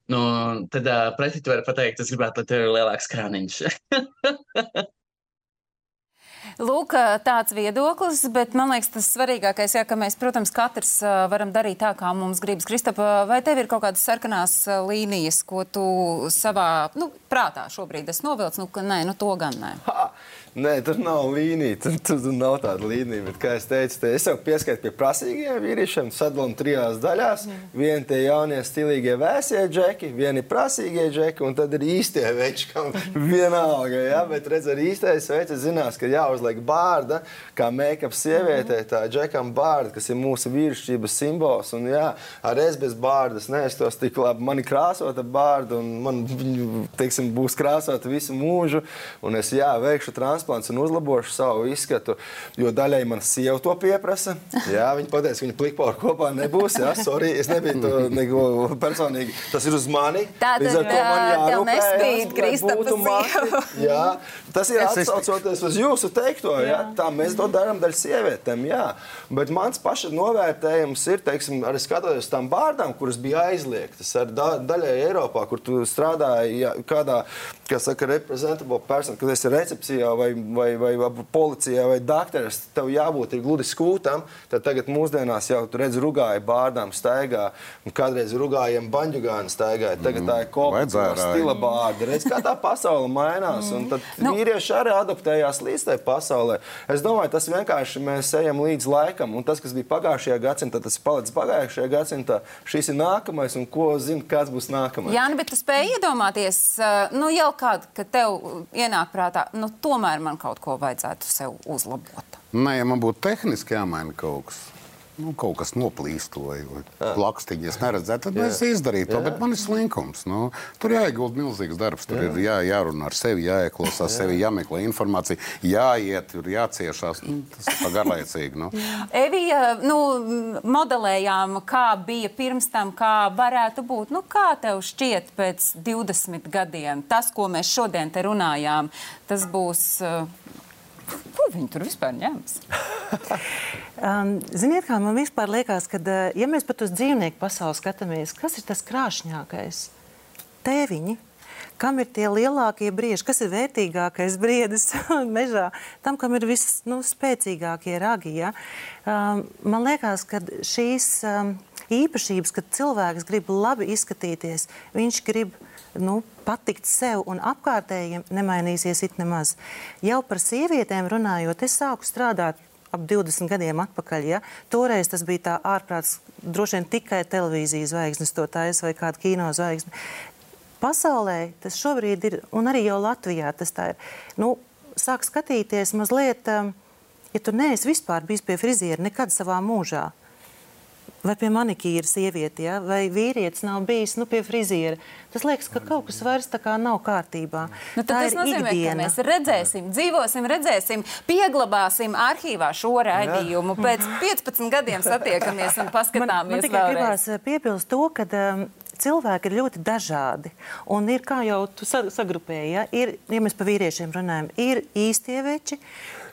nu, tad uh, pretī tu vari pateikt, es gribētu, lai tev ir lielāks krāniņš. <laughs> Lūk, tāds viedoklis, bet man liekas, tas svarīgākais, jā, ka mēs, protams, katrs varam darīt tā, kā mums gribas. Kristapa, vai tev ir kaut kādas sarkanās līnijas, ko tu savā nu, prātā šobrīd esi novilcis? Nu, ka nē, nu to gan nē. Ha! Nē, tur nav līnija. Tur, tur, tur nav tāda līnija. Bet, kā jau teicu, te, es jau pieskaitu pie prasīgiem vīriešiem. Sadalām trijās daļās. Viena tie jaunie, stilīgie vēsie džeki, viena ir prasīgie džeki, un tad ir īstie veči, kam vienalga. Ja? Bet, redz, ar īstais veids zinās, ka jāuzliek bārda, kā make-up sievietē, tā džekam bārda, kas ir mūsu vīrišķības simbols. Un, jā, ar es bez bārdas neestos tik labi. Man ir krāsota bārda, un man viņu, teiksim, būs krāsota visu mūžu. Un es, jā, veikšu transplants un uzlabošu savu izskatu. Jo daļai man sieva to pieprasa. Jā, viņa pateica, ka viņa plikpāra kopā nebūs. Jā, sorry, es nebiju to neko personīgi. Tas ir uz mani. Ar to man jārūpējas, būtu mani. Jā, tas ir atsaucoties uz jūsu teikto. Jā. Tā mēs to darām daļai sievietēm. Jā. Bet mans paša novērtējums ir, teiksim, arī skatoties tām bārdām, kuras bija aizliegtas ar da daļai Eiropā, kur tu strādāji jā, kādā, kā saka, reprezentable person, kad esi recepcijā vai vai, vai, vai policijā vai doktoram, tev jābūt gludi skūtam. Tad tagad mūsdienās jau tur redz, rugāja bārdām staigā, un kādreiz rugājiem baņģugāni staigāja. Tagad tā ir kopā stila bārda. Redz, kā tā pasaule mainās. Un tad nu. vīrieši arī adaptējās līdz tai pasaulē. Es domāju, tas vienkārši mēs ejam līdz laikam. Un tas, kas bija pagājušajā gadsimtā, tas ir palicis pagājušajā gadsimtā. Šis ir nākamais, un ko zina, kāds būs nākamais. Jā, nu, bet tu spēj iedomāties, nu jau kādu, ka tev ienāk prātā, nu tomēr man kaut ko vajadzētu sev uzlabot? Nē, ja man būtu tehniski jāmaina kaut kas, nu, kaut kas noplīstoja, vai plakstiņi, es neredzēju, tad nu, es izdarīju to, bet man ir slinkums. Nu, tur jāiegulda milzīgs darbs, tur jā. ir jā, jārunā ar sevi, jāieklausās sevi, jāmeklē informācija, jāiet, tur jāciešās. Nu, tas ir garlaicīgi. Nu. Evija, nu, modelējām, kā bija pirms tam, kā varētu būt. Nu, kā tev šķiet pēc 20 gadiem tas, ko mēs šodien te runājām, tas būs. Uh, Ko viņi tur vispār ņems? <laughs> um, ziniet, kā man vispār liekas, ka, uh, ja mēs pat uz dzīvnieku pasauli skatāmies, kas ir tas krāšņākais? Tēviņi. Kam ir tie lielākie brieži, kas ir vērtīgākais briedis <laughs> mežā, tam, kam ir visspēcīgākie nu, ragi. Ja? Um, man liekas, ka šīs um, īpašības, kad cilvēks grib labi izskatīties, viņš grib nu, patikt sev un apkārtējiem, nemainīsies it nemaz. Jau par sievietēm runājot, es sāku strādāt ap 20 gadiem atpakaļ. Ja? Toreiz tas bija tā ārprāts, droši vien tikai televīzijas zvaigznes to taisa vai kāda kino zvaigzne. Pasaulē tas šobrīd ir, un arī jau Latvijā tas tā ir. Nu, sāk skatīties mazliet, um, ja tu neesi vispār bijis pie friziera nekad savā mūžā, vai pie manikīra sieviete, ja? vai vīrietis nav bijis nu, pie friziera. Tas liekas, ka kaut kas vairs tā kā nav kārtībā. Nu, tā tas nozīmē, ikdiena. ka mēs redzēsim, dzīvosim, redzēsim, pieglabāsim arhīvā šo raidījumu. Pēc 15 gadiem satiekamies un paskatāmies. Man, man tikai gribās eh, piebilst to, ka um, cilvēki ir ļoti dažādi. Un ir, kā jau tu sagrupēji, ja, ir, ja mēs par vīriešiem runājam, ir īstie veči,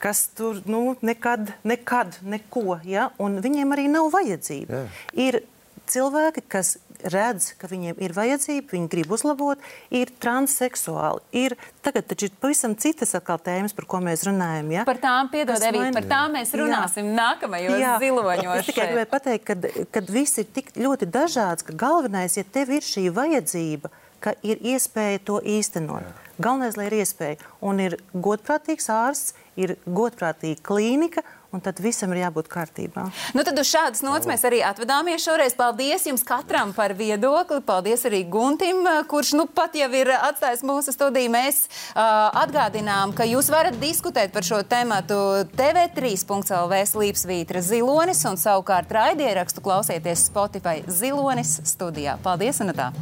kas tur nu, nekad, nekad neko, ja, un viņiem arī nav vajadzība. Jā. Ir cilvēki, kas redz, ka viņiem ir vajadzība, viņi grib uzlabot, ir transseksuāli. Ir, tagad taču ir pavisam citas atkal tēmas, par ko mēs runājam. Ja? Par tām, piedod, Evī, par tām mēs runāsim jā. nākamajos jā. ziloņos. Es tikai gribēju pateikt, ka, kad viss ir tik ļoti dažāds, ka galvenais, ja tev ir šī vajadzība, ka ir iespēja to īstenot. Jā. Galvenais, lai ir iespēja. Un ir godprātīgs ārsts, ir godprātīga klīnika, un tad visam ir jābūt kārtībā. Nu, tad uz šādas nots mēs arī atvadāmies šoreiz. Paldies jums katram par viedokli. Paldies arī Guntim, kurš nu pat jau ir atstājis mūsu studiju. Mēs uh, atgādinām, ka jūs varat diskutēt par šo tematu TV3.lv slīpsvītra zilonis un savukārt raidierakstu klausieties Spotify zilonis studijā. Paldies, un tā!